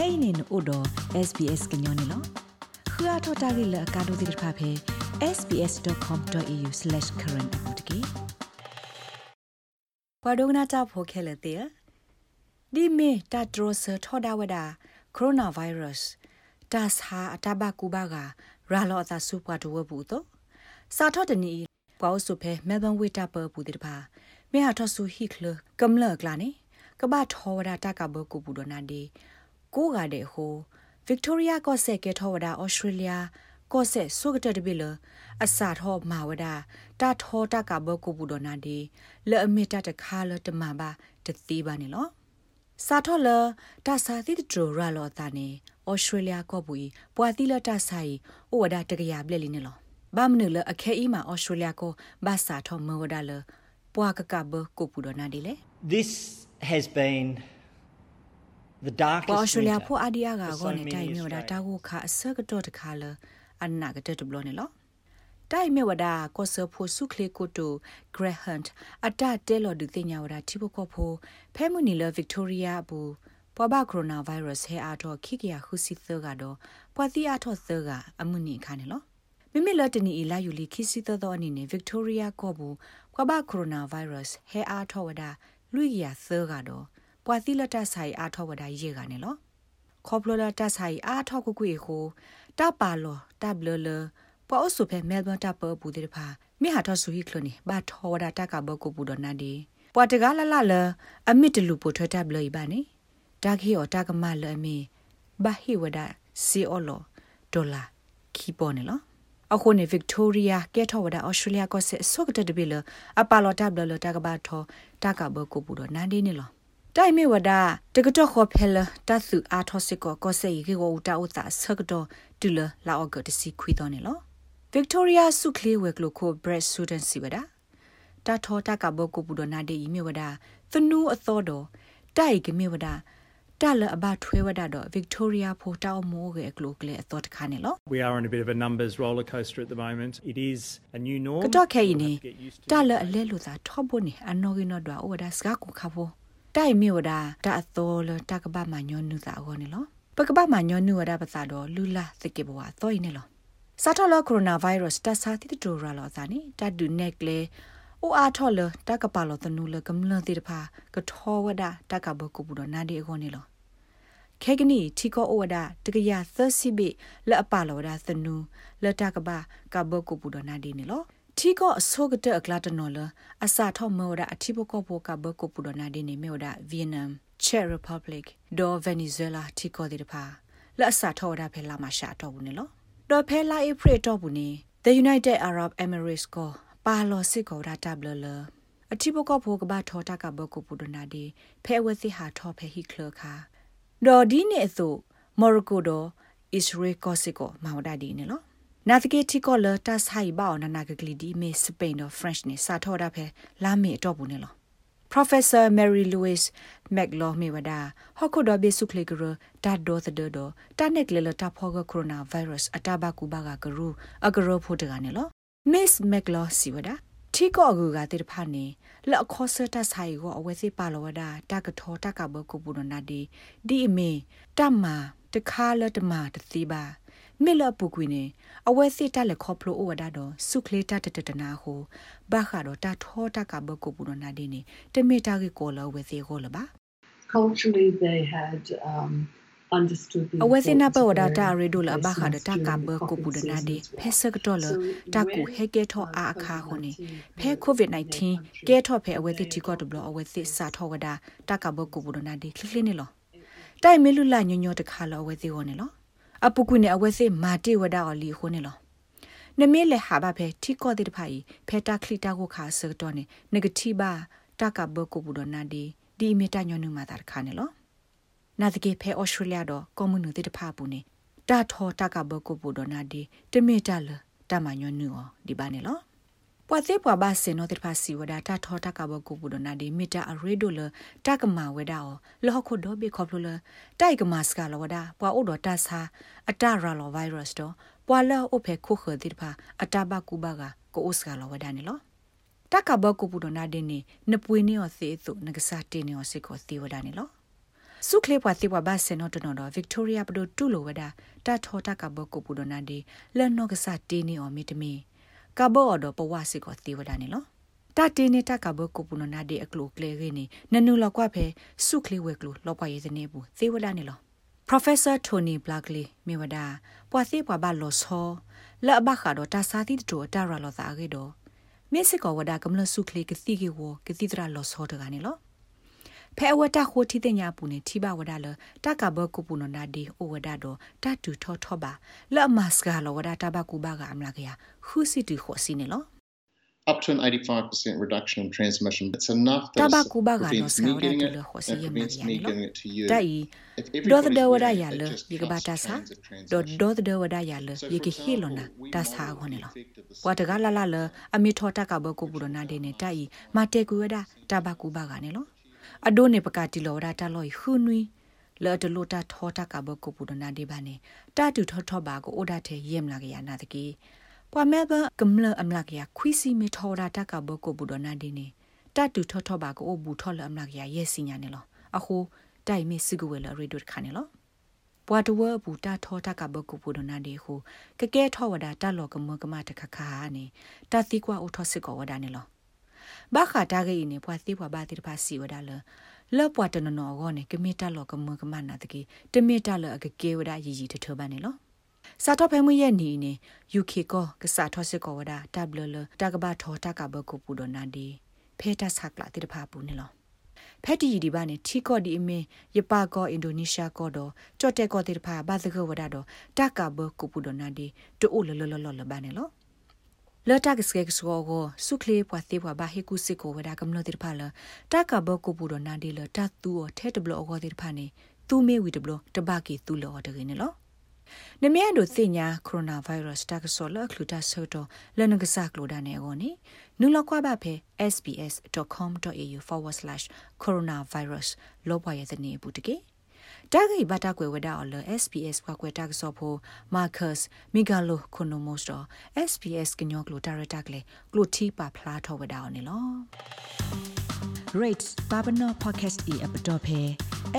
kainin odo sbs gnyone lo khua thota gi la ka do dir pha phe sbs.com.au/current apotki ပဒုငနာတာဖိုခဲလေတဲ့ဒီမေတာဒရိုဆာထောဒါဝဒါကိုရိုနာဗိုင်းရပ်စ်တာစာအတဘကူဘာကရာလောအသာစုပွားတော့ဘူးတော့စာထောတနီပေါစုဖဲမဲဘန်ဝေတာပပူတဲ့ပါမေဟာထဆူဟိကလကမ်လကလာနေကဘာထောဝဒါတကဘကူပူဒနာဒီ ကိုကတဲ့ဟိုဗစ်တိုးရီယာကော့ဆက်ကဲထောဝဒါဩစတြေးလျကော့ဆက်ဆုကတဲ့တပိလအစာထောမာဝဒါတာထောတကဘကူပူဒနာဒီလဲအမီတတခါလတမဘာတတိပါနေလောစာထောလတာစာတိတဒရရာလောတာနေဩစတြေးလျကော့ဘူးပွာတိလတာဆိုင်ဩဝဒါတကရပလက်လီနေလောဘာမနလအခဲအီမှာဩစတြေးလျကိုဘာစာထောမဝဒါလပွာကကဘကိုပူဒနာဒီလေ This has been the darkest ပေါ်ရှူလျာ winter ဖို့အဒီယာက for ကော so နေ many တိုင်မြဝဒါတာ Australians. ကိုခအစကတော့တခါလအနာကတဲ့တဘလနေလောတိုင်မြဝဒါကောဆဖို့စုခလေကိုတိုဂရဟန်အတတဲလော်ဒူတင်ညာဝဒါတိဘကောဖိုဖဲမူနီလဗစ်တိုးရီယာဘူးပွာဘကိုရိုနာဗိုင်းရပ်စ်ဟဲအားတော့ခိကရခုစီသကတော့ပွာတိအားတော့သကအမှုနီခါနေလောမိမိလတနီအီလာယူလီခိစီသသောအနေနဲ့ဗစ်တိုးရီယာကောဘူးပွာဘကိုရိုနာဗိုင်းရပ်စ်ဟဲအားတော့ဝဒါလူရသကတော့ ပွာတိလတဆိုင်အားတော့ဝဒါရေကနေလောခေါပလိုလာတဆိုင်အားထောက်ကွကွေကိုတပါလောတဘလလပေါ်အဆုဖဲမဲလ်ဘန်တပပူဒီဖာမိဟာထောဆူဟီကလနီဘာထောဒါတကဘကိုပူဒနာဒီပွာတကလာလာလအမစ်တလူပိုထွတ်တဘလီဘာနီတာခီယောတကမလအမီဘာဟီဝဒစီအောလောဒေါ်လာခီပေါ်နေလောအခုနေဗစ်တိုးရီယာကဲထောဝဒါအော်စတြေးလျကဆက်ဆုကတတဘီလအပါလောတဘလလတကဘာထောတကဘကိုပူဒနာဒီနေလော တိုင်မေဝဒတကတော့ခေါ်ဖဲလတသုအာထောစစ်ကောကောဆေရေကိုတာဥတာဆကတော့တူလလာအော့ကတစီခွီတော့နေလောဗစ်တိုးရီယာစုကလေးဝဲကလိုကိုဘရက်ဆူဒန်စီဝဒတာထောတကဘကိုပူဒနာဒီမေဝဒသနူအသောတော်တိုက်ကမေဝဒတာလအဘထွေးဝဒတော့ဗစ်တိုးရီယာဖိုတောက်မိုးရဲ့ကလိုကလေးအသောတခါနေလော We are on a bit of a numbers roller coaster at the moment. It is a new norm. ကတော့ခဲရင်နေ We'll have to get used to တာလအလဲလို့သာထောဖို့နေအနော်ကင်းတော့တော့ဝဒစကားကိုခါဖို့ တိုင်မြေဝဒတာအသောလတကပမညောနုသာဟောနေလောပကပမညောနုဝဒပစာတော့လူလာသကေဘဝသောရင်နေလောစာထောလကိုရိုနာဗိုင်းရပ်စ်တဆာတိတူရာလောသာနေတဒုနက်ကလေအိုအားထောလတကပလောတနုလကမလတိတဖာကထောဝဒတကဘကုပူတော့နာဒီအခေါနေလောခေကနီထီကိုအဝဒတကရသစီဘိလအပလောဒသနူလတကဘာကဘကုပူဒနာဒီနီလော ထီကိုအစောကတဲ့အကလာတနော်လအစာထောမောဒအထီဘကောဘောကဘကုပူဒနာဒီနီမေဝဒဗီယက်နမ်ချက်ရီပဘလစ်ဒေါ်ဗင်နီဇွဲလာထီကိုဒီတဖာလအစာထောဒဖဲလာမရှာတော့ဘူးနီလောဒေါ်ဖဲလာအဖရတော့ဘူးနီ The United Arab Emirates ကိုပါလောစစ်ကိုဒါတဘလလအထီဘကောဘောကဘာထောတာကဘကုပူဒနာဒီဖဲဝစီဟာထောဖဲဟီကလခါဒေါ်ဒီနေသို့မော်ရိုကိုဒေါ်အစ္စရေးကောစစ်ကိုမောင်ဒဒီနေလော နာတကေတီကောလတာဆိုင်ဘောနာနာဂဂလီဒီမေစပိန်ဒေါ်ဖရန့်နေစာထောတာဖဲလာမေတော့ဘူးနေလော Professor Mary Louise McLaw Mewada Hokodo Besukle Guru Da Do the Do Ta nek le ta phoga coronavirus ataba ku ba ga guru agro phodaga ne lo Miss McLaw Siwada ထီကောကူကတိတဖာနေလက်အခေါ်ဆတာဆိုင်ကိုအဝဲစီပါလောဝဒတကထောတကဘကုပုရနာဒီဒီအမေတမ္မာတခါလတမတတိပါ မေလပုကွေနေအဝဲစီတက်လက်ခေါပလိုဩဝဒတော့စုခလေတတတတနာဟိုဘာခါတော့တထောတကဘကုပုရနာဒီနေတမေတာကေကောလောဝဲစီကိုလပါ culturally they had um, understood the အဝဲစနာပ importance ဝ of ဒတာ wearing ရေဒိုလာ face ဘာခါဒ masks တာက during ဘ the ကိုပူဒ coughing နာဒီ seasons ဖဲ as စ well. ကတော့လ So တာကူ when, ဟဲကဲထော um, အာအခါခုနေ COVID-19 ဖဲ hit covid-19 in their country, ကဲထောဖဲအဝဲတိတီကောတဘလအဝဲတိစာထောဝဒတာကဘကိုပူဒနာဒီခလခလနေလောတိုင်မေလူလာညညတခါလောအဝဲတိဟောနေလော အပုကွနေအဝဲစိမာတိဝဒအော်လီခုနေလောနမေလေဟာဘဖဲတီကောတိတဖိုင်ဖဲတာခလီတာကိုခါစတော့နေနဂတိဘာတာကဘကိုပူဒနာဒီဒီမီတာညညမာတာခါနေလောနာတကေဖဲဩစတြေးလျတော့ကွန်မြူနတီတဖာပူနေတာထောတာကဘကိုပူဒနာဒီတမေတာလတမညညောဒီပါနေလော ပွာသေးပွာဘာစင်နောတိဖာစီဝဒတာထောတာကဘကိုပူဒနာဒီမီတာအရေဒိုလတကမာဝဒအောလောခုဒိုဘေခေါပလိုလတိုက်ကမစကလဝဒပွာအိုဒတာစာအတရာလောဗိုင်းရပ်စ်တော့ပွာလောအိုဖေခုခတိဖာအတဘကူဘကကိုအိုစကလဝဒနေလောတကဘကိုပူဒနာဒီနေနပွေနေောသေသုငကစားတင်နေောစေကိုသေဝဒနေလောစုခလေပွားတိပွားဘာစနောတနော်တော့ Victoria ပဒိုတူလိုဝဒတာထောတာကဘကိုပူဒနာဒီလန်နောကစားတီနီအော်မီတမီ ကဘောတော့ပဝစီကိုတိဝဒနေလောတာတီနေတာကဘကိုပူနနာဒီအကလုကလေရင်းနေနနူလောက်ကွာဖဲစုခလေဝဲကလုလောက်ပွားရေးစနေဘူးသေဝဒနေလော Professor Tony Blackley မြေဝဒပွာစီပွားဘာလောဆောလဘခါတော့တာစာတိတိုတာရလောသာကေတော့မေစကောဝဒကမလစုခလေကတိကေဝကတိတရလောဆောတကနေလော ဖဲအဝတာခိုတီတဲ့ညာပူနေထိပါဝဒလတကဘကုပူနနာဒီအိုဝဒတော့တတူထောထောပါလမတ်စကလောဝဒတာဘကူဘာကအမလာကရခူစီတူခိုစီနေလော up to an 85% reduction in transmission. It's enough that Tabaku baga no prevents sa me ora getting tu it lo hosi and ye prevents ma me ya getting it to you. dai If do everybody's the wada wearing ya it, le it just ye ga ba cuts ta sa transit do transmission. do the wada ya le So, ye for ke hi lo na example, we ta sa model go ne the lo effect of the wa ta ga la la le a mi tho ta ka ba ko bu do na de ne tai ma te Ku wada ta ba ku ba ga ne lo a do ne pa ka ti lo wada ta lo hu nui လော်တလိုတာထောတာကဘကိုပူဒနာဒီဘာနေတာတူထောထောဘာကိုအိုဒါတဲ့ယမ်လာကရနာတကီပွာမဲဘကမလအမလာကရခွီစီမီထောတာတကဘကိုပူဒနာဒီနေတာတူထောထောဘာကိုအိုဘူးထောလအမလာကရရဲ့စညာနေလောအခုတိုင်မီစကူဝဲလရီဒုတ်ခါနေလောပွာတဝဘူတာထောတာကဘကိုပူဒနာဒီဟုကကဲထောဝဒတာလောကမကမတခခါနေတာတိကွာအိုထောစစ်ကောဝဒနေလော ဘာခတာဂိနေပွာတိပွာဘာတိဖာစီဝဒါလလောပွာတနနောဂောနေကမီတာလောကမကမနာတကေတမီတာလောအကကေဝဒရီရီတထဘနေလောစာတော့ဖဲမရဲ့နီနေ UK ကောကစားထောစစ်ကောဝဒတဘလလတကဘာထောတကဘကိုပူဒနာဒီဖဲတဆကလာတိတဖာပူနေလောဖက်တီဒီဘာနေထီကော့ဒီအမင်းယပါကောအင်ဒိုနီးရှားကောတော့ကြော့တဲ့ကောတိတဖာဘာသကဝဒတော့တကဘကိုပူဒနာဒီတူလလလလလဘာနေလော လတာကစကေကဆောကိုစုခလေးပွားသေးပွားဘာဟေကုစစ်ကိုဝဒါကမလို့တိဖာလတကဘကိုပူဒနာဒီလတတူအထဲတဘလအောတိဖာနေသူမေဝီတဘလတဘကီသူလောတကင်းနော်နမယန်တို့သိညာကိုရိုနာဗိုင်းရပ်စ်တကဆောလခလူတာဆောတော့လနကဆာကလိုဒါနေအောနေနူလောက်ကွာပါဖဲ sbs.com.au/coronavirus လောပွားရတဲ့နေဘူးတကေ တာဂိဘတာကွယ်ဝဒါအော်လ SPS ကွာကွယ်တာကဆောဖို့ Marcus Migalo Konomos တော့ SPS ကညောကလိုတာရတာကလေကလိုတီပါဖလားထောဝဒါအော်နေလော rates babano podcast e app dot phe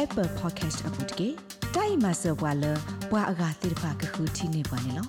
apple podcast app တကေတိုင်မဆောဘွာလဘွာအဂါတိဖာကခုတီနေပါနေလော